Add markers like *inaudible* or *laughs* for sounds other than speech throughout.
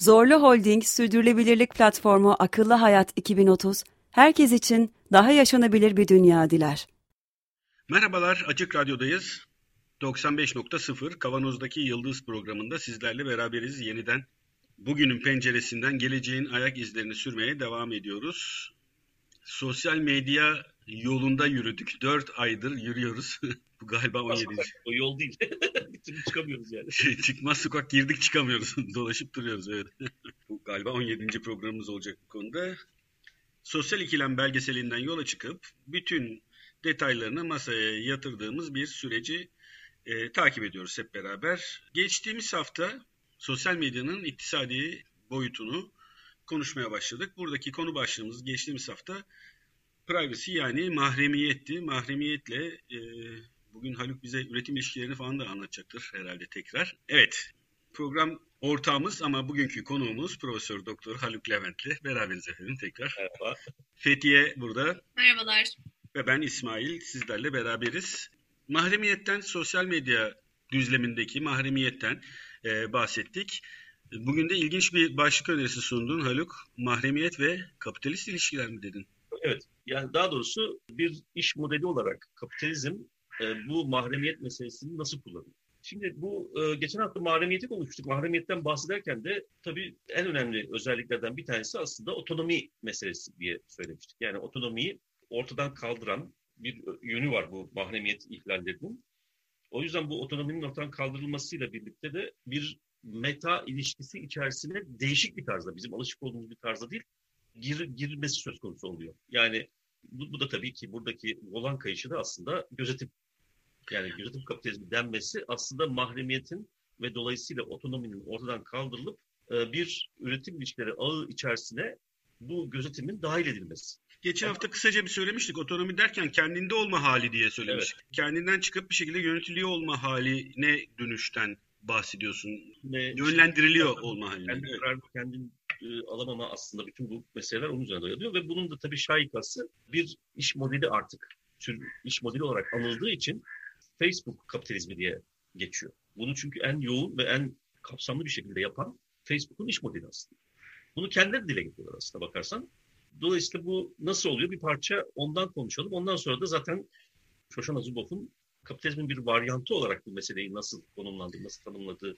Zorlu Holding Sürdürülebilirlik Platformu Akıllı Hayat 2030, herkes için daha yaşanabilir bir dünya diler. Merhabalar, Açık Radyo'dayız. 95.0 Kavanoz'daki Yıldız programında sizlerle beraberiz yeniden. Bugünün penceresinden geleceğin ayak izlerini sürmeye devam ediyoruz. Sosyal medya yolunda yürüdük. 4 aydır yürüyoruz. *laughs* Bu galiba 17. O yol değil. *laughs* Bir türlü çıkamıyoruz yani. *laughs* Çıkmaz sokak girdik çıkamıyoruz. *laughs* Dolaşıp duruyoruz evet. Bu galiba 17. programımız olacak bu konuda. Sosyal ikilem belgeselinden yola çıkıp bütün detaylarını masaya yatırdığımız bir süreci e, takip ediyoruz hep beraber. Geçtiğimiz hafta sosyal medyanın iktisadi boyutunu konuşmaya başladık. Buradaki konu başlığımız geçtiğimiz hafta privacy yani mahremiyetti. Mahremiyetle e, bugün Haluk bize üretim ilişkilerini falan da anlatacaktır herhalde tekrar. Evet program ortağımız ama bugünkü konuğumuz Profesör Doktor Haluk Levent'le beraberiz efendim tekrar. Merhaba. Fethiye burada. Merhabalar. Ve ben İsmail sizlerle beraberiz. Mahremiyetten sosyal medya düzlemindeki mahremiyetten e, bahsettik. Bugün de ilginç bir başlık önerisi sundun Haluk. Mahremiyet ve kapitalist ilişkiler mi dedin? Evet. Yani daha doğrusu bir iş modeli olarak kapitalizm e, bu mahremiyet meselesini nasıl kullanıyor? Şimdi bu e, geçen hafta mahremiyeti konuştuk. Mahremiyetten bahsederken de tabii en önemli özelliklerden bir tanesi aslında otonomi meselesi diye söylemiştik. Yani otonomiyi ortadan kaldıran bir yönü var bu mahremiyet ihlallerinin. O yüzden bu otonominin ortadan kaldırılmasıyla birlikte de bir meta ilişkisi içerisine değişik bir tarzda, bizim alışık olduğumuz bir tarzda değil, gir, girmesi söz konusu oluyor. Yani bu, bu da tabii ki buradaki olan kayışı da aslında gözetim. Yani gözetim kapitalizmi denmesi aslında mahremiyetin ve dolayısıyla otonominin ortadan kaldırılıp e, bir üretim ilişkileri ağı içerisine bu gözetimin dahil edilmesi. Geçen hafta kısaca bir söylemiştik. Otonomi derken kendinde olma hali diye söylemiştik. Evet. Kendinden çıkıp bir şekilde yönetiliyor olma haline dönüşten bahsediyorsun. Ve Yönlendiriliyor işte, olma haline. kendi kararını kendin e, alamama aslında bütün bu meseleler onun üzerine dayanıyor ve bunun da tabii şaikası bir iş modeli artık tür iş modeli olarak anıldığı için Facebook kapitalizmi diye geçiyor. Bunu çünkü en yoğun ve en kapsamlı bir şekilde yapan Facebook'un iş modeli aslında. Bunu kendileri dile getiriyorlar aslında bakarsan. Dolayısıyla bu nasıl oluyor? Bir parça ondan konuşalım. Ondan sonra da zaten Shoshana Zuboff'un kapitalizmin bir varyantı olarak bu meseleyi nasıl konumlandığı, nasıl tanımladığı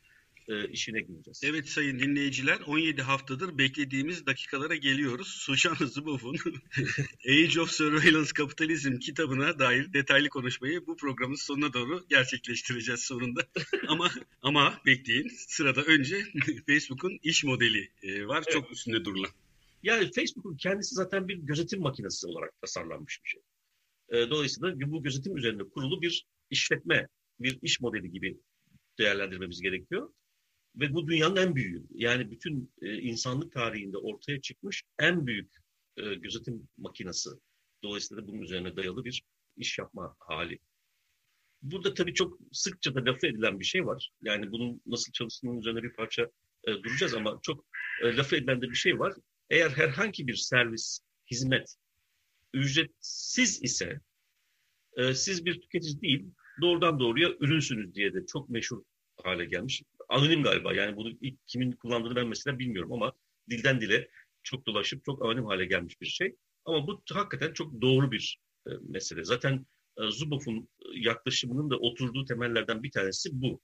e, işine gireceğiz. Evet sayın dinleyiciler 17 haftadır beklediğimiz dakikalara geliyoruz. *laughs* Sushana Zuboff'un *laughs* Age of Surveillance Capitalism kitabına dair detaylı konuşmayı bu programın sonuna doğru gerçekleştireceğiz sonunda. *laughs* ama ama bekleyin sırada önce Facebook'un iş modeli e, var çok üstünde durulan. Yani Facebook'un kendisi zaten bir gözetim makinesi olarak tasarlanmış bir şey. E, dolayısıyla bu gözetim üzerine kurulu bir işletme, bir iş modeli gibi değerlendirmemiz gerekiyor. Ve bu dünyanın en büyüğü. Yani bütün e, insanlık tarihinde ortaya çıkmış en büyük e, gözetim makinesi. Dolayısıyla da bunun üzerine dayalı bir iş yapma hali. Burada tabii çok sıkça da lafı edilen bir şey var. Yani bunun nasıl çalıştığının üzerine bir parça e, duracağız ama çok e, lafı edilen de bir şey var. Eğer herhangi bir servis, hizmet ücretsiz ise siz bir tüketici değil, doğrudan doğruya ürünsünüz diye de çok meşhur hale gelmiş. Anonim galiba yani bunu ilk kimin kullandığını ben mesela bilmiyorum ama dilden dile çok dolaşıp çok anonim hale gelmiş bir şey. Ama bu hakikaten çok doğru bir e, mesele. Zaten e, Zuboff'un yaklaşımının da oturduğu temellerden bir tanesi bu.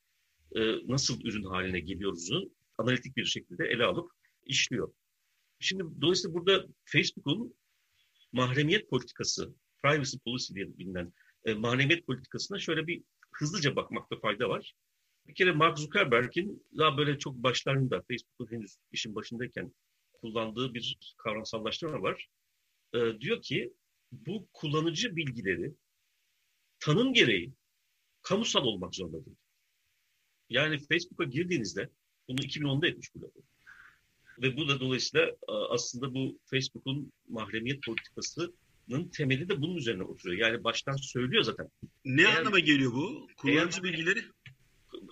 E, nasıl ürün haline geliyoruzu analitik bir şekilde ele alıp işliyor. Şimdi dolayısıyla burada Facebook'un mahremiyet politikası, privacy policy diye bilinen e, mahremiyet politikasına şöyle bir hızlıca bakmakta fayda var. Bir kere Mark Zuckerberg'in daha böyle çok başlarında Facebook'un henüz işin başındayken kullandığı bir kavramsallaştırma var. E, diyor ki bu kullanıcı bilgileri tanım gereği kamusal olmak zorundadır. Yani Facebook'a girdiğinizde, bunu 2010'da etmiş bu lafı. Ve bu da dolayısıyla aslında bu Facebook'un mahremiyet politikasının temeli de bunun üzerine oturuyor. Yani baştan söylüyor zaten. Ne eğer, anlama geliyor bu? Kullanıcı eğer, bilgileri?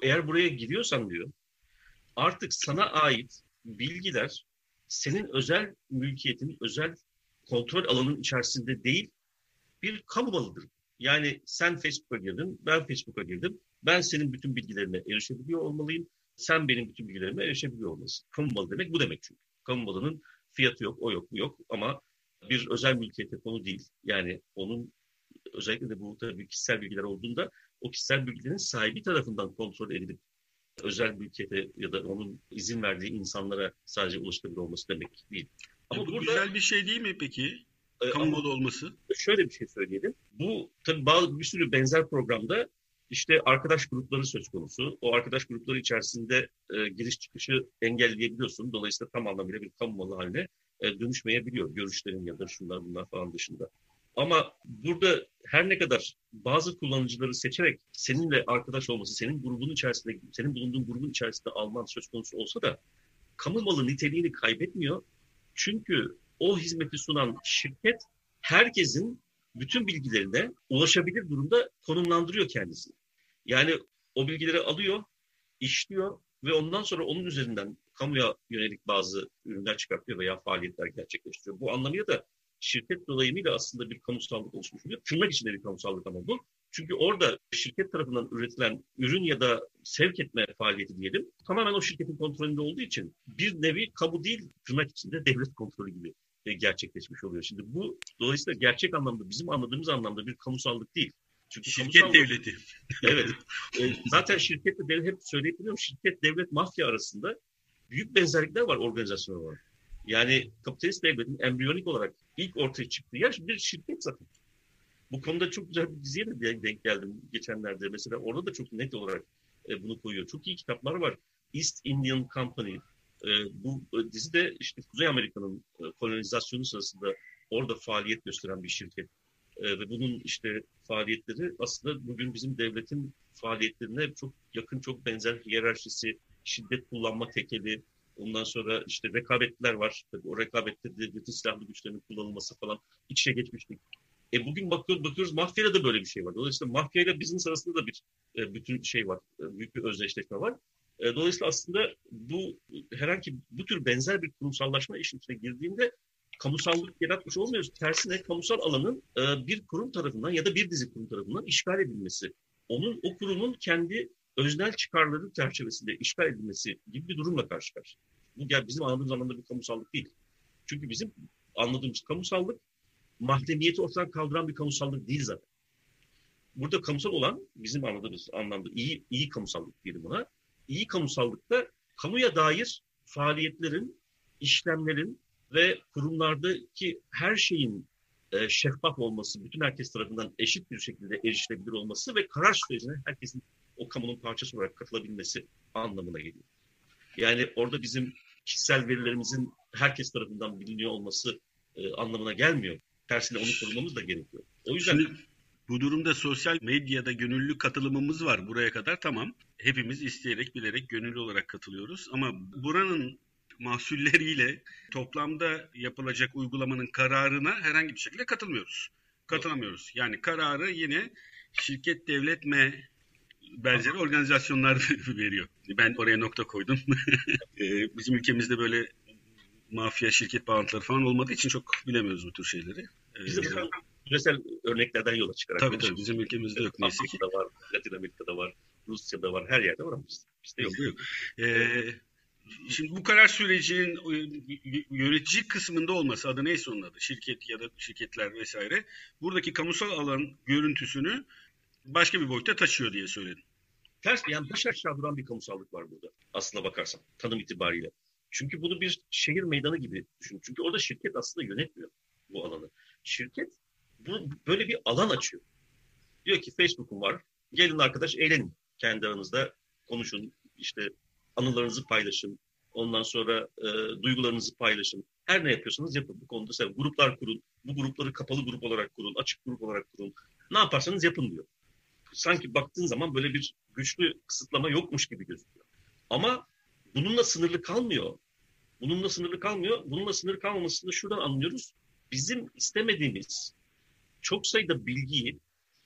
Eğer buraya giriyorsan diyor artık sana ait bilgiler senin özel mülkiyetin, özel kontrol alanının içerisinde değil bir kamu malıdır. Yani sen Facebook'a girdin, ben Facebook'a girdim. Ben senin bütün bilgilerine erişebiliyor olmalıyım. Sen benim bütün bilgilerime erişebiliyor olmalısın. Kamu malı demek bu demek çünkü. Kamu malının fiyatı yok, o yok, bu yok ama bir özel mülkiyete konu değil. Yani onun özellikle de bu tabii kişisel bilgiler olduğunda o kişisel bilgilerin sahibi tarafından kontrol edilip özel mülkiyete ya da onun izin verdiği insanlara sadece ulaşılabilir olması demek değil. Ama ya bu burada, güzel bir şey değil mi peki? E, Kamu malı olması. Şöyle bir şey söyleyelim. Bu tabii bazı bir sürü benzer programda işte arkadaş grupları söz konusu. O arkadaş grupları içerisinde e, giriş çıkışı engelleyebiliyorsun. Dolayısıyla tam anlamıyla bir kamu malı haline e, dönüşmeyebiliyor. Görüşlerin ya da şunlar bunlar falan dışında. Ama burada her ne kadar bazı kullanıcıları seçerek seninle arkadaş olması, senin grubun içerisinde, senin bulunduğun grubun içerisinde alman söz konusu olsa da kamu malı niteliğini kaybetmiyor. Çünkü o hizmeti sunan şirket herkesin bütün bilgilerine ulaşabilir durumda konumlandırıyor kendisini. Yani o bilgileri alıyor, işliyor ve ondan sonra onun üzerinden kamuya yönelik bazı ürünler çıkartıyor veya faaliyetler gerçekleştiriyor. Bu anlamıyla da şirket dolayımıyla aslında bir kamusallık oluşmuş oluyor. Tırnak içinde bir kamusallık ama bu. Çünkü orada şirket tarafından üretilen ürün ya da sevk etme faaliyeti diyelim tamamen o şirketin kontrolünde olduğu için bir nevi kamu değil tırnak içinde devlet kontrolü gibi e, gerçekleşmiş oluyor. Şimdi bu dolayısıyla gerçek anlamda bizim anladığımız anlamda bir kamusallık değil. Çünkü şirket kamusal... devleti. *laughs* evet. E, zaten şirketle devlet hep söyleyip şirket devlet mafya arasında büyük benzerlikler var organizasyon olarak. Yani kapitalist devletin embriyonik olarak ilk ortaya çıktığı yer bir şirket zaten. Bu konuda çok güzel bir diziye de denk geldim geçenlerde. Mesela orada da çok net olarak e, bunu koyuyor. Çok iyi kitaplar var. East Indian Company. E, bu e, dizi de işte Kuzey Amerika'nın kolonizasyonu sırasında orada faaliyet gösteren bir şirket. Ve bunun işte faaliyetleri aslında bugün bizim devletin faaliyetlerine çok yakın, çok benzer hiyerarşisi, şiddet kullanma tekeli, Ondan sonra işte rekabetler var. Tabii o rekabette devletin silahlı güçlerinin kullanılması falan iç içe geçmiştik. E bugün bakıyoruz, bakıyoruz mafyayla da böyle bir şey var. Dolayısıyla mafyayla business arasında da bir e, bütün şey var. E, büyük bir özdeşleşme var. E, dolayısıyla aslında bu herhangi bu tür benzer bir kurumsallaşma işin içine girdiğinde kamusallık yaratmış olmuyoruz. Tersine kamusal alanın e, bir kurum tarafından ya da bir dizi kurum tarafından işgal edilmesi. Onun o kurumun kendi öznel çıkarları çerçevesinde işgal edilmesi gibi bir durumla karşı karşıya. Bu yani bizim anladığımız anlamda bir kamusallık değil. Çünkü bizim anladığımız kamusallık mahremiyeti ortadan kaldıran bir kamusallık değil zaten. Burada kamusal olan bizim anladığımız anlamda iyi iyi kamusallık diyelim buna. İyi kamusallıkta kamuya dair faaliyetlerin, işlemlerin ve kurumlardaki her şeyin e, şeffaf olması, bütün herkes tarafından eşit bir şekilde erişilebilir olması ve karar sürecine herkesin o kamunun parçası olarak katılabilmesi anlamına geliyor. Yani orada bizim kişisel verilerimizin herkes tarafından biliniyor olması e, anlamına gelmiyor. Tersine onu korumamız da gerekiyor. O yüzden Şimdi, bu durumda sosyal medyada gönüllü katılımımız var buraya kadar tamam. Hepimiz isteyerek bilerek gönüllü olarak katılıyoruz ama buranın mahsulleriyle toplamda yapılacak uygulamanın kararına herhangi bir şekilde katılmıyoruz. Katılamıyoruz. Yani kararı yine şirket devletme benzeri organizasyonlar *laughs* veriyor. Ben oraya nokta koydum. *laughs* Ee, bizim ülkemizde böyle mafya şirket bağlantıları falan olmadığı için çok bilemiyoruz bu tür şeyleri. Ee, bizim küresel örneklerden yola çıkarak. Tabii tabii bizim ülkemizde yok neyse ki. Afrika'da var, Latin Amerika'da var, Rusya'da var, her yerde var ama bizde yok. yok. Ee, şimdi bu karar sürecinin yönetici kısmında olması adı neyse onun adı şirket ya da şirketler vesaire buradaki kamusal alan görüntüsünü başka bir boyutta taşıyor diye söyledim. Ters yani baş aşağı duran bir kamusallık var burada aslına bakarsan tanım itibariyle. Çünkü bunu bir şehir meydanı gibi düşün. Çünkü orada şirket aslında yönetmiyor bu alanı. Şirket bu, böyle bir alan açıyor. Diyor ki Facebook'um var. Gelin arkadaş eğlenin. Kendi aranızda konuşun. işte anılarınızı paylaşın. Ondan sonra e, duygularınızı paylaşın. Her ne yapıyorsanız yapın. Bu konuda sen gruplar kurun. Bu grupları kapalı grup olarak kurun. Açık grup olarak kurun. Ne yaparsanız yapın diyor sanki baktığın zaman böyle bir güçlü kısıtlama yokmuş gibi gözüküyor. Ama bununla sınırlı kalmıyor. Bununla sınırlı kalmıyor. Bununla sınırlı kalmamasını şuradan anlıyoruz. Bizim istemediğimiz çok sayıda bilgiyi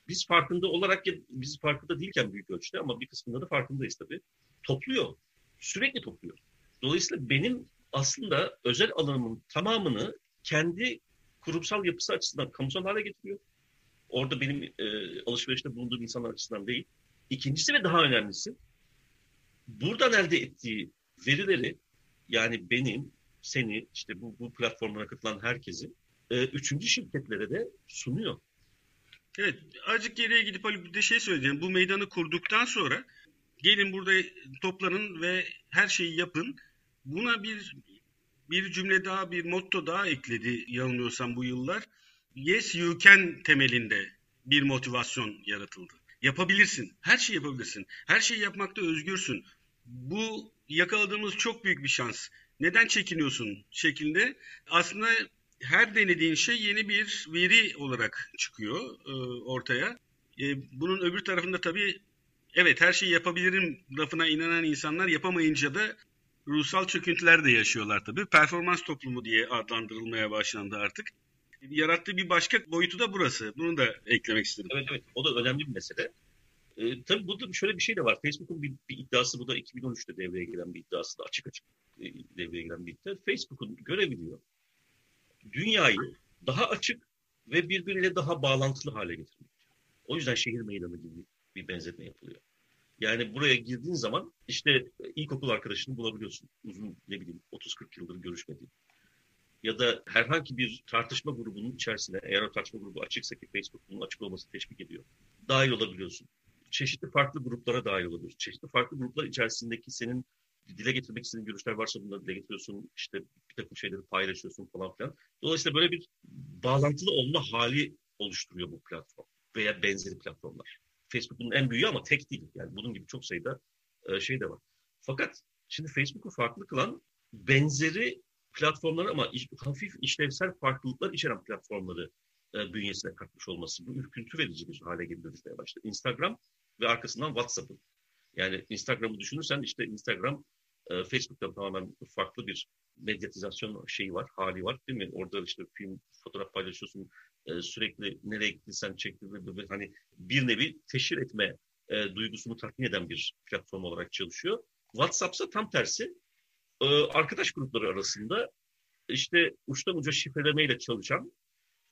biz farkında olarak ya biz farkında değilken büyük ölçüde ama bir kısmında da farkındayız tabii. Topluyor. Sürekli topluyor. Dolayısıyla benim aslında özel alanımın tamamını kendi kurumsal yapısı açısından kamusal hale getiriyor. Orada benim e, alışverişte bulunduğum insanlar açısından değil. İkincisi ve daha önemlisi buradan elde ettiği verileri yani benim, seni, işte bu, bu platformlara katılan herkesi e, üçüncü şirketlere de sunuyor. Evet, azıcık geriye gidip bir de şey söyleyeceğim. Bu meydanı kurduktan sonra gelin burada toplanın ve her şeyi yapın. Buna bir bir cümle daha, bir motto daha ekledi yanılmıyorsam bu yıllar. Yes you can temelinde bir motivasyon yaratıldı. Yapabilirsin. Her şeyi yapabilirsin. Her şeyi yapmakta özgürsün. Bu yakaladığımız çok büyük bir şans. Neden çekiniyorsun şeklinde aslında her denediğin şey yeni bir veri olarak çıkıyor e, ortaya. E, bunun öbür tarafında tabii evet her şeyi yapabilirim lafına inanan insanlar yapamayınca da ruhsal çöküntüler de yaşıyorlar tabii. Performans toplumu diye adlandırılmaya başlandı artık. Yarattığı bir başka boyutu da burası. Bunu da eklemek istedim. Evet evet o da önemli bir mesele. E, tabii burada şöyle bir şey de var. Facebook'un bir, bir iddiası bu da 2013'te devreye giren bir iddiası da açık açık e, devreye giren bir iddia. Facebook'un görevi diyor. Dünyayı daha açık ve birbiriyle daha bağlantılı hale getirmek. O yüzden şehir meydanı gibi bir benzetme yapılıyor. Yani buraya girdiğin zaman işte ilkokul arkadaşını bulabiliyorsun. Uzun ne bileyim 30-40 yıldır görüşmediğin. Ya da herhangi bir tartışma grubunun içerisine eğer o tartışma grubu açıksa ki Facebook bunun açık olması teşvik ediyor. Dahil olabiliyorsun çeşitli farklı gruplara dahil olabilir. Çeşitli farklı gruplar içerisindeki senin dile getirmek istediğin görüşler varsa bunları dile getiriyorsun. İşte bir takım şeyleri paylaşıyorsun falan filan. Dolayısıyla böyle bir bağlantılı olma hali oluşturuyor bu platform veya benzeri platformlar. Facebook'un en büyüğü ama tek değil. Yani bunun gibi çok sayıda e, şey de var. Fakat şimdi Facebook'u farklı kılan benzeri platformlar ama hafif işlevsel farklılıklar içeren platformları e, bünyesine katmış olması. Bu ürküntü verici bir hale gibi başladı. Instagram ve arkasından WhatsApp'ın. Yani Instagram'ı düşünürsen işte Instagram e, Facebook'tan tamamen farklı bir medyatizasyon şeyi var, hali var değil mi? Orada işte film, fotoğraf paylaşıyorsun, e, sürekli nereye gittiysen çektiğinde hani bir nevi teşhir etme e, duygusunu tatmin eden bir platform olarak çalışıyor. WhatsApp ise tam tersi. E, arkadaş grupları arasında işte uçtan uca şifrelemeyle çalışan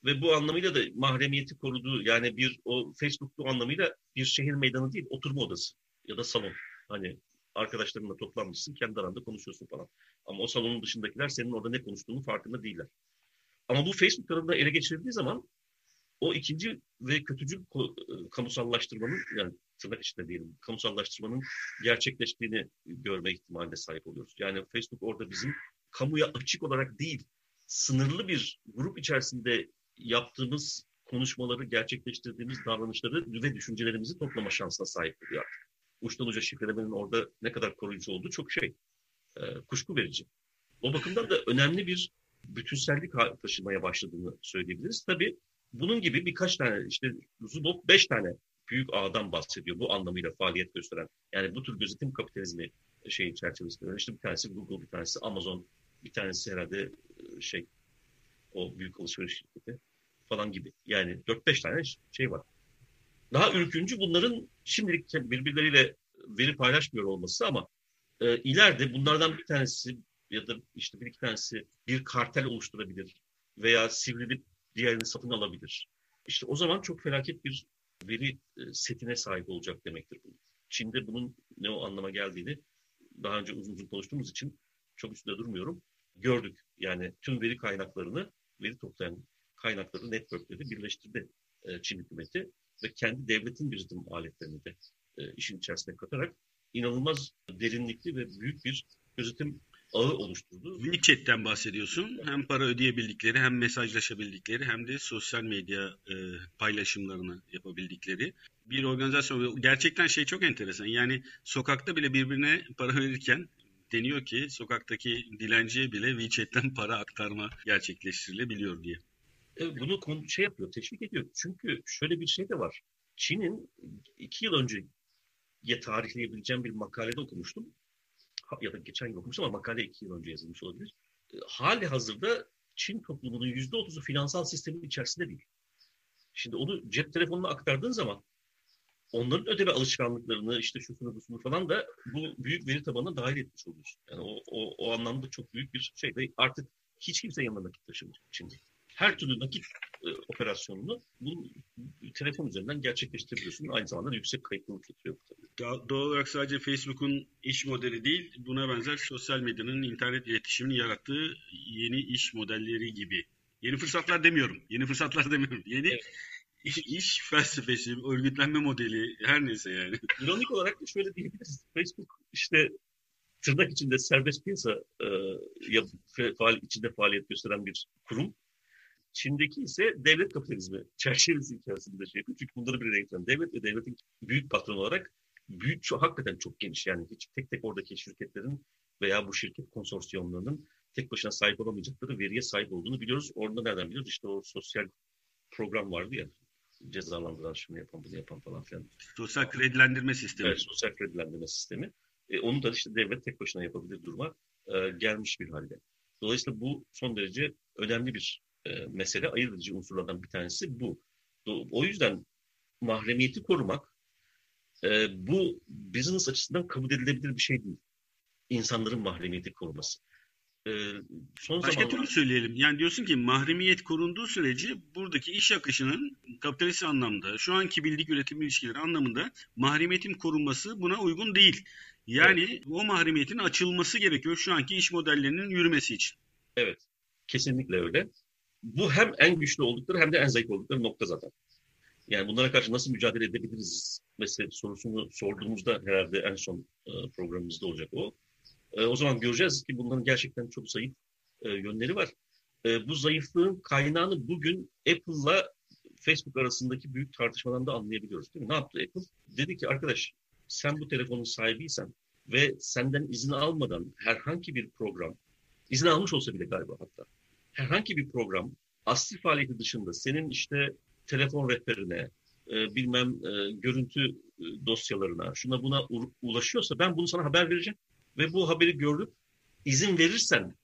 ve bu anlamıyla da mahremiyeti koruduğu yani bir o Facebook bu anlamıyla bir şehir meydanı değil oturma odası ya da salon. Hani arkadaşlarınla toplanmışsın kendi aranda konuşuyorsun falan. Ama o salonun dışındakiler senin orada ne konuştuğunu farkında değiller. Ama bu Facebook tarafından ele geçirildiği zaman o ikinci ve kötücül e, kamusallaştırmanın yani tırnak içinde diyelim kamusallaştırmanın gerçekleştiğini görme ihtimaline sahip oluyoruz. Yani Facebook orada bizim kamuya açık olarak değil sınırlı bir grup içerisinde yaptığımız konuşmaları, gerçekleştirdiğimiz davranışları ve düşüncelerimizi toplama şansına sahip oluyor artık. Uçtan uca şifrelemenin orada ne kadar koruyucu olduğu çok şey, e, kuşku verici. O bakımdan da önemli bir bütünsellik taşımaya başladığını söyleyebiliriz. Tabii bunun gibi birkaç tane, işte Zuboff beş tane büyük ağdan bahsediyor bu anlamıyla faaliyet gösteren. Yani bu tür gözetim kapitalizmi şeyin çerçevesinde. İşte bir tanesi Google, bir tanesi Amazon, bir tanesi herhalde e, şey o büyük alışveriş şirketi falan gibi. Yani 4-5 tane şey var. Daha ürküncü bunların şimdilik birbirleriyle veri paylaşmıyor olması ama e, ileride bunlardan bir tanesi ya da işte bir iki tanesi bir kartel oluşturabilir veya sivrilip diğerini satın alabilir. İşte o zaman çok felaket bir veri e, setine sahip olacak demektir bu. Çin'de bunun ne o anlama geldiğini daha önce uzun uzun konuştuğumuz için çok üstünde durmuyorum. Gördük yani tüm veri kaynaklarını veri toplayan kaynakları, networkleri birleştirdi e, Çin hükümeti ve kendi devletin gözetim aletlerini de e, işin içerisine katarak inanılmaz derinlikli ve büyük bir gözetim ağı oluşturdu. WeChat'ten bahsediyorsun. Hem para ödeyebildikleri hem mesajlaşabildikleri hem de sosyal medya e, paylaşımlarını yapabildikleri bir organizasyon. Gerçekten şey çok enteresan. Yani sokakta bile birbirine para verirken deniyor ki sokaktaki dilenciye bile WeChat'ten *laughs* para aktarma gerçekleştirilebiliyor diye. E, bunu şey yapıyor, teşvik ediyor. Çünkü şöyle bir şey de var. Çin'in iki yıl önce ya tarihleyebileceğim bir makalede okumuştum. Ya da geçen yıl okumuştum ama makale iki yıl önce yazılmış olabilir. E, hali hazırda Çin toplumunun yüzde otuzu finansal sistemin içerisinde değil. Şimdi onu cep telefonuna aktardığın zaman onların ödeme alışkanlıklarını işte şusunu busunu falan da bu büyük veri tabanına dahil etmiş oluyorsun. Yani o, o, o anlamda çok büyük bir şey ve artık hiç kimse yanına nakit taşımıyor şimdi. Her türlü nakit e, operasyonunu bu telefon üzerinden gerçekleştirebiliyorsun. Aynı zamanda yüksek kayıtlılık getiriyor tabii. Doğal olarak sadece Facebook'un iş modeli değil, buna benzer sosyal medyanın internet iletişimini yarattığı yeni iş modelleri gibi. Yeni fırsatlar demiyorum. Yeni fırsatlar *laughs* demiyorum. Yeni evet. iş, iş felsefesi, örgütlenme modeli her neyse yani. İronik olarak şöyle diyebiliriz. Facebook işte tırnak içinde serbest piyasa e, faal, içinde faaliyet gösteren bir kurum. Çin'deki ise devlet kapitalizmi çerçevesi içerisinde şey yapıyor. Çünkü bunları bir renklen devlet ve devletin büyük patron olarak büyük, çok, hakikaten çok geniş. Yani hiç tek tek oradaki şirketlerin veya bu şirket konsorsiyonlarının tek başına sahip olamayacakları veriye sahip olduğunu biliyoruz. Orada nereden biliyoruz? İşte o sosyal program vardı ya cezalandıran şunu yapan bunu yapan falan filan. Sosyal kredilendirme sistemi. Evet, sosyal kredilendirme sistemi. E, onu da işte devlet tek başına yapabilir duruma e, gelmiş bir halde. Dolayısıyla bu son derece önemli bir e, mesele. Ayırt edici unsurlardan bir tanesi bu. O yüzden mahremiyeti korumak e, bu business açısından kabul edilebilir bir şey değil. İnsanların mahremiyeti koruması. E, son Başka zamanlar... türlü söyleyelim. Yani diyorsun ki mahremiyet korunduğu sürece buradaki iş akışının kapitalist anlamda, şu anki bildik üretim ilişkileri anlamında mahremiyetin korunması buna uygun değil. Yani evet. o mahremiyetin açılması gerekiyor şu anki iş modellerinin yürümesi için. Evet. Kesinlikle öyle. Bu hem en güçlü oldukları hem de en zayıf oldukları nokta zaten. Yani bunlara karşı nasıl mücadele edebiliriz mesela sorusunu sorduğumuzda herhalde en son e, programımızda olacak o. E, o zaman göreceğiz ki bunların gerçekten çok zayıf e, yönleri var. Bu zayıflığın kaynağını bugün Apple'la Facebook arasındaki büyük tartışmadan da anlayabiliyoruz değil mi? Ne yaptı Apple? Dedi ki arkadaş sen bu telefonun sahibiysen ve senden izin almadan herhangi bir program, izin almış olsa bile galiba hatta, herhangi bir program asli faaliyeti dışında senin işte telefon rehberine, e, bilmem e, görüntü e, dosyalarına, şuna buna ulaşıyorsa ben bunu sana haber vereceğim. Ve bu haberi görüp izin verirsen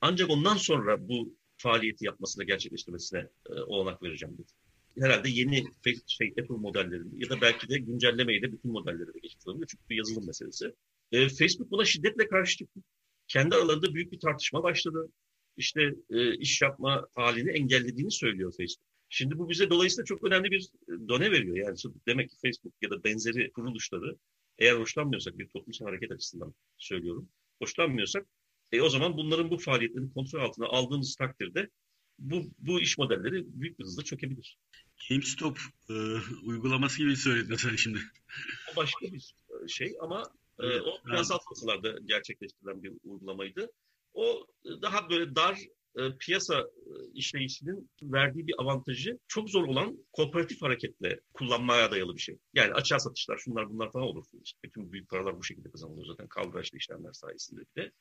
ancak ondan sonra bu faaliyeti yapmasına, gerçekleştirmesine e, olanak vereceğim dedi. Herhalde yeni şey, Apple modellerini ya da belki de güncellemeyi de bütün modelleri de geçmiş. Çünkü bir yazılım meselesi. E, Facebook buna şiddetle karşı çıktı. Kendi aralarında büyük bir tartışma başladı. İşte e, iş yapma halini engellediğini söylüyor Facebook. Şimdi bu bize dolayısıyla çok önemli bir e, done veriyor. Yani demek ki Facebook ya da benzeri kuruluşları eğer hoşlanmıyorsak bir toplumsal hareket açısından söylüyorum. Hoşlanmıyorsak e, o zaman bunların bu faaliyetlerini kontrol altına aldığımız takdirde bu, bu iş modelleri büyük bir hızla çökebilir. GameStop e, uygulaması gibi söyledin sen şimdi. O başka bir e, şey ama e, o finansal piyasalarda gerçekleştirilen bir uygulamaydı. O daha böyle dar e, piyasa e, işleyişinin verdiği bir avantajı çok zor olan kooperatif hareketle kullanmaya dayalı bir şey. Yani açığa satışlar, şunlar bunlar falan olur. İşte bütün büyük paralar bu şekilde kazanılıyor zaten kaldıraçlı işlemler sayesinde bir de.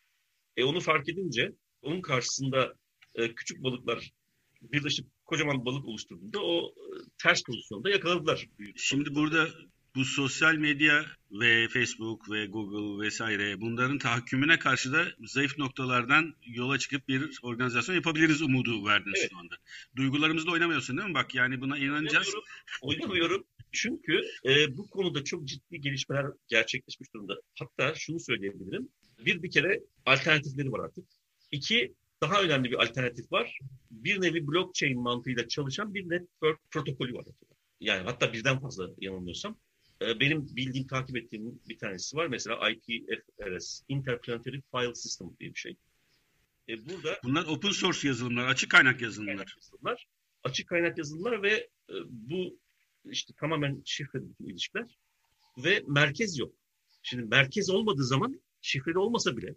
E onu fark edince onun karşısında e, küçük balıklar birleşip kocaman balık oluşturduğunda o e, ters pozisyonda yakaladılar. Şimdi burada bu sosyal medya ve Facebook ve Google vesaire bunların tahakkümüne karşı da zayıf noktalardan yola çıkıp bir organizasyon yapabiliriz umudu verdin evet. şu anda. Duygularımızla oynamıyorsun değil mi? Bak yani buna inanacağız. Oynamıyorum. Oynamıyorum. Çünkü e, bu konuda çok ciddi gelişmeler gerçekleşmiş durumda. Hatta şunu söyleyebilirim. Bir bir kere alternatifleri var artık. İki daha önemli bir alternatif var. Bir nevi blockchain mantığıyla çalışan bir network protokolü var. Yani hatta birden fazla yanılmıyorsam. Ee, benim bildiğim, takip ettiğim bir tanesi var. Mesela IPFS, Interplanetary File System diye bir şey. E burada Bunlar open source yazılımlar, açık kaynak yazılımlar. Kaynak yazılımlar açık kaynak yazılımlar ve e, bu işte tamamen şifreli ilişkiler ve merkez yok. Şimdi merkez olmadığı zaman şifreli olmasa bile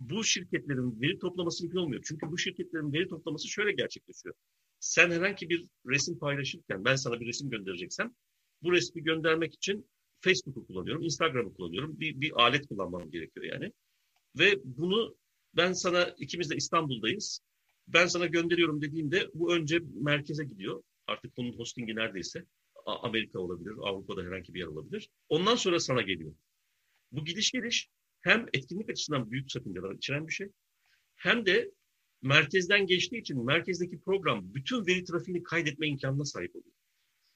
bu şirketlerin veri toplaması mümkün olmuyor. Çünkü bu şirketlerin veri toplaması şöyle gerçekleşiyor. Sen herhangi bir resim paylaşırken ben sana bir resim göndereceksem bu resmi göndermek için Facebook'u kullanıyorum, Instagram'ı kullanıyorum. Bir, bir alet kullanmam gerekiyor yani. Ve bunu ben sana, ikimiz de İstanbul'dayız. Ben sana gönderiyorum dediğimde bu önce merkeze gidiyor. Artık bunun hostingi neredeyse. Amerika olabilir, Avrupa'da herhangi bir yer olabilir. Ondan sonra sana geliyor. Bu gidiş geliş hem etkinlik açısından büyük sakıncalar içeren bir şey hem de merkezden geçtiği için merkezdeki program bütün veri trafiğini kaydetme imkanına sahip oluyor.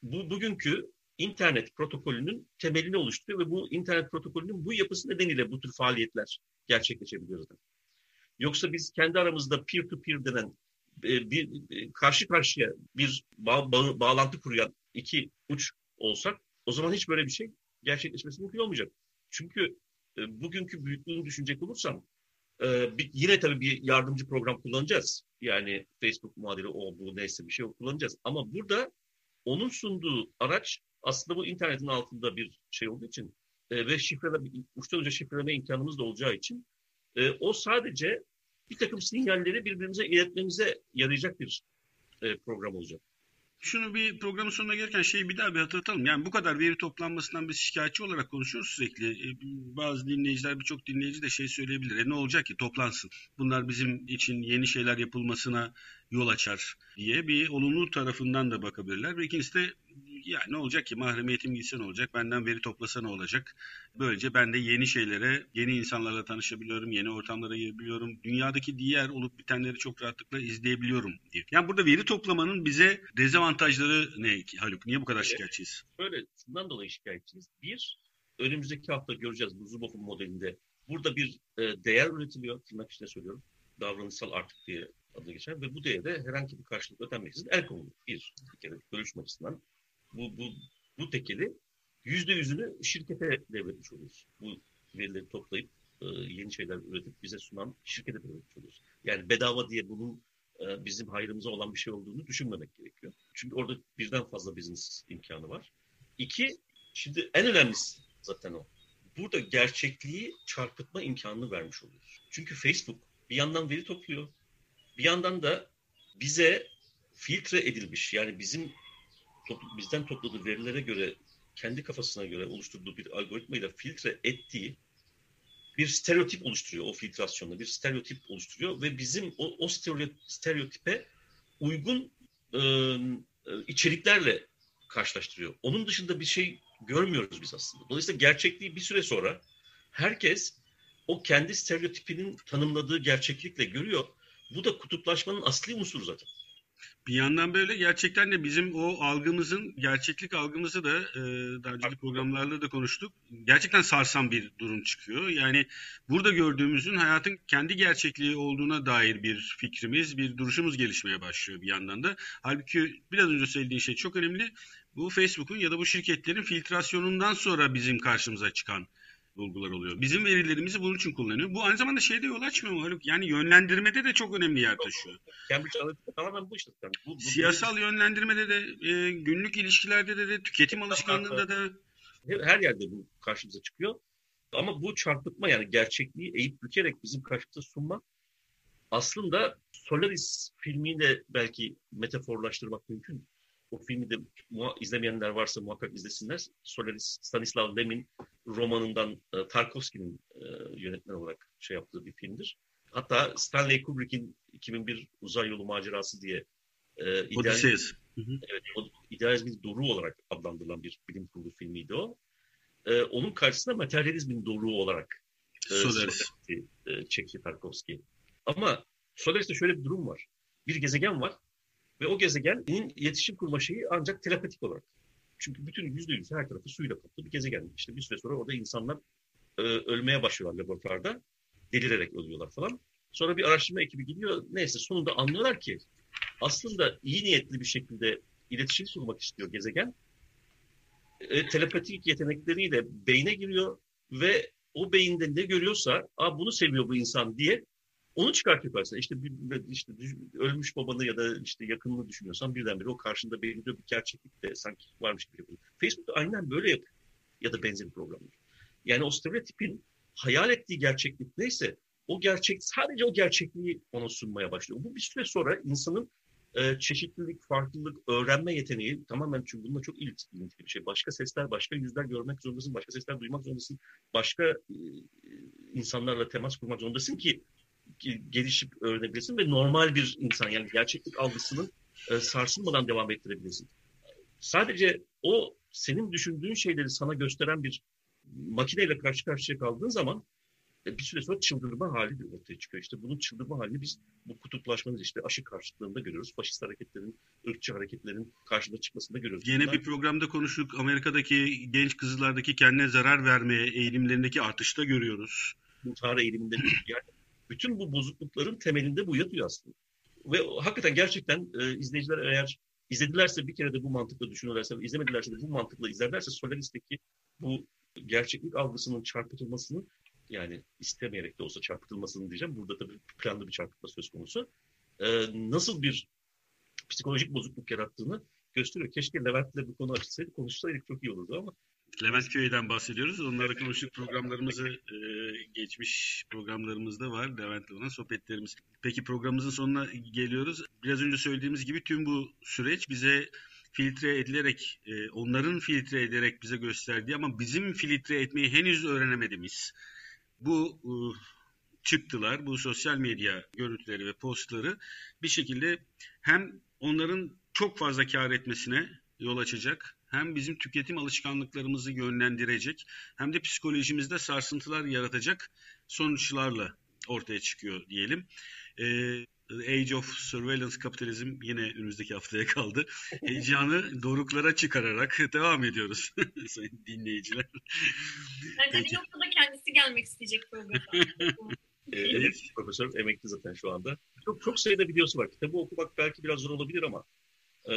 Bu bugünkü internet protokolünün temelini oluşturuyor ve bu internet protokolünün bu yapısı nedeniyle bu tür faaliyetler gerçekleşebiliyor zaten. Yoksa biz kendi aramızda peer to peer denen e, bir e, karşı karşıya bir bağ, bağ, bağlantı kuruyan iki uç olsak o zaman hiç böyle bir şey gerçekleşmesi mümkün olmayacak. Çünkü e, bugünkü büyüklüğünü düşünecek olursam yine tabii bir yardımcı program kullanacağız. Yani Facebook muadili o bu neyse bir şey kullanacağız. Ama burada onun sunduğu araç aslında bu internetin altında bir şey olduğu için e, ve şifreleme, uçtan uca şifreleme imkanımız da olacağı için e, o sadece bir takım sinyalleri birbirimize iletmemize yarayacak bir e, program olacak. Şunu bir programın sonuna gelirken şeyi bir daha bir hatırlatalım. Yani bu kadar veri toplanmasından biz şikayetçi olarak konuşuyoruz sürekli. E, bazı dinleyiciler, birçok dinleyici de şey söyleyebilir. E ne olacak ki toplansın. Bunlar bizim için yeni şeyler yapılmasına yol açar diye bir olumlu tarafından da bakabilirler. Ve ikincisi de ya ne olacak ki mahremiyetim gitse ne olacak, benden veri toplasa ne olacak. Böylece ben de yeni şeylere, yeni insanlarla tanışabiliyorum, yeni ortamlara girebiliyorum. Dünyadaki diğer olup bitenleri çok rahatlıkla izleyebiliyorum diye. Yani burada veri toplamanın bize dezavantajları ne Haluk? Niye bu kadar şikayetçiyiz? Böyle şundan dolayı şikayetçiyiz. Bir, önümüzdeki hafta göreceğiz bu Zuboff'un modelinde. Burada bir e, değer üretiliyor, tırnak içinde söylüyorum. Davranışsal artık diye adı geçer ve bu değere herhangi bir karşılık ödenmeksizin el konuluyor. Bir, bir kere bölüşme açısından bu, bu, bu tekeli yüzde yüzünü şirkete devretmiş oluyoruz. Bu verileri toplayıp e, yeni şeyler üretip bize sunan şirkete devretmiş oluyoruz. Yani bedava diye bunun e, bizim hayrımıza olan bir şey olduğunu düşünmemek gerekiyor. Çünkü orada birden fazla business imkanı var. İki, şimdi en önemlisi zaten o. Burada gerçekliği çarpıtma imkanını vermiş oluyoruz. Çünkü Facebook bir yandan veri topluyor, bir yandan da bize filtre edilmiş yani bizim bizden topladığı verilere göre kendi kafasına göre oluşturduğu bir algoritmayla filtre ettiği bir stereotip oluşturuyor o filtrasyonla bir stereotip oluşturuyor ve bizim o, o stereotipe uygun e, içeriklerle karşılaştırıyor. Onun dışında bir şey görmüyoruz biz aslında. Dolayısıyla gerçekliği bir süre sonra herkes o kendi stereotipinin tanımladığı gerçeklikle görüyor. Bu da kutuplaşmanın asli unsuru zaten. Bir yandan böyle gerçekten de bizim o algımızın, gerçeklik algımızı da e, daha önceki programlarda da konuştuk. Gerçekten sarsan bir durum çıkıyor. Yani burada gördüğümüzün hayatın kendi gerçekliği olduğuna dair bir fikrimiz, bir duruşumuz gelişmeye başlıyor bir yandan da. Halbuki biraz önce söylediğin şey çok önemli. Bu Facebook'un ya da bu şirketlerin filtrasyonundan sonra bizim karşımıza çıkan bulgular oluyor. Bizim verilerimizi bunun için kullanıyor. Bu aynı zamanda şeyde yol açmıyor mu Haluk? Yani yönlendirmede de çok önemli yer taşıyor. Cambridge Analytica tamamen bu işte. Yani bu, bu, Siyasal yönlendirmede de, e, günlük ilişkilerde de, de tüketim alışkanlığında da. Her yerde bu karşımıza çıkıyor. Ama bu çarpıtma yani gerçekliği eğip bükerek bizim karşımıza sunmak aslında Solaris filmiyle belki metaforlaştırmak mümkün. O filmi de izlemeyenler varsa muhakkak izlesinler. Solaris, Stanislav Lem'in romanından e, Tarkovski'nin e, yönetmen olarak şey yaptığı bir filmdir. Hatta Stanley Kubrick'in 2001 Uzay Yolu Macerası diye e, ideal, evet, o, idealizmin doruğu olarak adlandırılan bir bilim kurgu filmiydi o. E, onun karşısında materyalizmin doruğu olarak e, Solaris e, çekti Tarkovski. Ama Solaris'te şöyle bir durum var. Bir gezegen var ve o gezegenin iletişim kurma şeyi ancak telepatik olarak. Çünkü bütün yüzde yüz her tarafı suyla kaplı bir gezegen. İşte bir süre sonra orada insanlar e, ölmeye başlıyorlar laboratuvarda. Delirerek ölüyorlar falan. Sonra bir araştırma ekibi gidiyor. Neyse sonunda anlıyorlar ki aslında iyi niyetli bir şekilde iletişim kurmak istiyor gezegen. E, telepatik yetenekleriyle beyne giriyor ve o beyinde ne görüyorsa, Aa, bunu seviyor bu insan diye onu çıkartıyor karşısına. İşte, işte ölmüş babanı ya da işte yakınını düşünüyorsan birdenbire o karşında belirliyor bir gerçeklik de sanki varmış gibi yapıyor. Facebook aynen böyle yapıyor. Ya da benzeri programlar. Yani o stereotipin hayal ettiği gerçeklik neyse o gerçek sadece o gerçekliği ona sunmaya başlıyor. Bu bir süre sonra insanın e, çeşitlilik, farklılık, öğrenme yeteneği tamamen çünkü bununla çok ilintili bir şey. Başka sesler, başka yüzler görmek zorundasın, başka sesler duymak zorundasın, başka e, insanlarla temas kurmak zorundasın ki gelişip öğrenebilirsin ve normal bir insan yani gerçeklik algısının e, sarsılmadan devam ettirebilirsin. Sadece o senin düşündüğün şeyleri sana gösteren bir makineyle karşı karşıya kaldığın zaman bir süre sonra çıldırma hali de ortaya çıkıyor. İşte bunun çıldırma halini biz bu kutuplaşmanın işte aşı karşıtlığında görüyoruz. Faşist hareketlerin, ırkçı hareketlerin karşına çıkmasında görüyoruz. Yine bir programda konuştuk. Amerika'daki genç kızlardaki kendine zarar vermeye eğilimlerindeki artışta görüyoruz. İntihar eğiliminde *clears throat* yani bütün bu bozuklukların temelinde bu yatıyor aslında. Ve hakikaten gerçekten e, izleyiciler eğer izledilerse bir kere de bu mantıkla düşünürlerse, izlemedilerse de bu mantıkla izlerlerse Solaris'teki bu gerçeklik algısının çarpıtılmasını yani istemeyerek de olsa çarpıtılmasını diyeceğim. Burada tabii planlı bir çarpıtma söz konusu. Ee, nasıl bir psikolojik bozukluk yarattığını gösteriyor. Keşke Levent'le bu konu açılsaydı, konuşsaydık çok iyi olurdu ama Levent Köy'den bahsediyoruz. Onlarla konuştuk programlarımızı e, geçmiş programlarımızda var. Levent'le olan sohbetlerimiz. Peki programımızın sonuna geliyoruz. Biraz önce söylediğimiz gibi tüm bu süreç bize filtre edilerek, e, onların filtre ederek bize gösterdiği ama bizim filtre etmeyi henüz öğrenemediğimiz bu e, çıktılar, bu sosyal medya görüntüleri ve postları bir şekilde hem onların çok fazla kar etmesine yol açacak, hem bizim tüketim alışkanlıklarımızı yönlendirecek, hem de psikolojimizde sarsıntılar yaratacak sonuçlarla ortaya çıkıyor diyelim. Ee, Age of Surveillance Kapitalizm yine önümüzdeki haftaya kaldı. *laughs* Heyecanı doruklara çıkararak *laughs* devam ediyoruz *laughs* sayın dinleyiciler. Bence Peki. bir noktada kendisi gelmek isteyecek programa. evet, profesör emekli zaten şu anda. Çok çok sayıda videosu var. Kitabı okumak belki biraz zor olabilir ama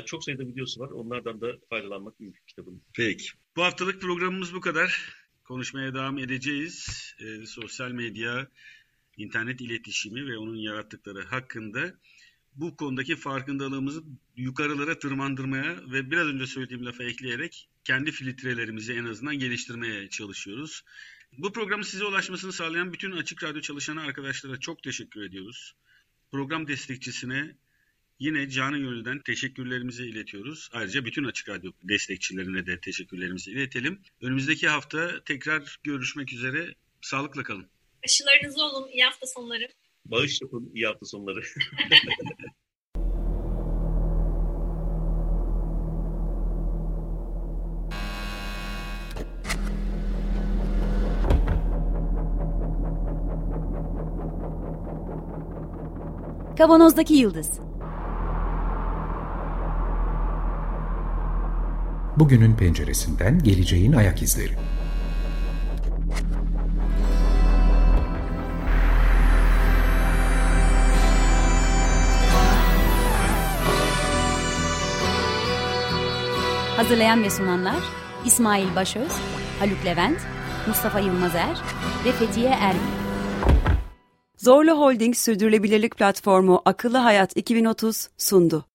çok sayıda videosu var. Onlardan da faydalanmak mümkün kitabın. Peki. Bu haftalık programımız bu kadar. Konuşmaya devam edeceğiz. E, sosyal medya, internet iletişimi ve onun yarattıkları hakkında bu konudaki farkındalığımızı yukarılara tırmandırmaya ve biraz önce söylediğim lafa ekleyerek kendi filtrelerimizi en azından geliştirmeye çalışıyoruz. Bu programın size ulaşmasını sağlayan bütün Açık Radyo çalışanı arkadaşlara çok teşekkür ediyoruz. Program destekçisine yine canı gönülden teşekkürlerimizi iletiyoruz. Ayrıca bütün Açık Radyo destekçilerine de teşekkürlerimizi iletelim. Önümüzdeki hafta tekrar görüşmek üzere. Sağlıkla kalın. Aşılarınızı olun. İyi hafta sonları. Bağış yapın. İyi hafta sonları. *laughs* Kavanozdaki Yıldız Bugünün penceresinden geleceğin ayak izleri. Hazırlayan ve sunanlar İsmail Başöz, Haluk Levent, Mustafa Yılmazer ve Fethiye Erbil. Zorlu Holding Sürdürülebilirlik Platformu Akıllı Hayat 2030 sundu.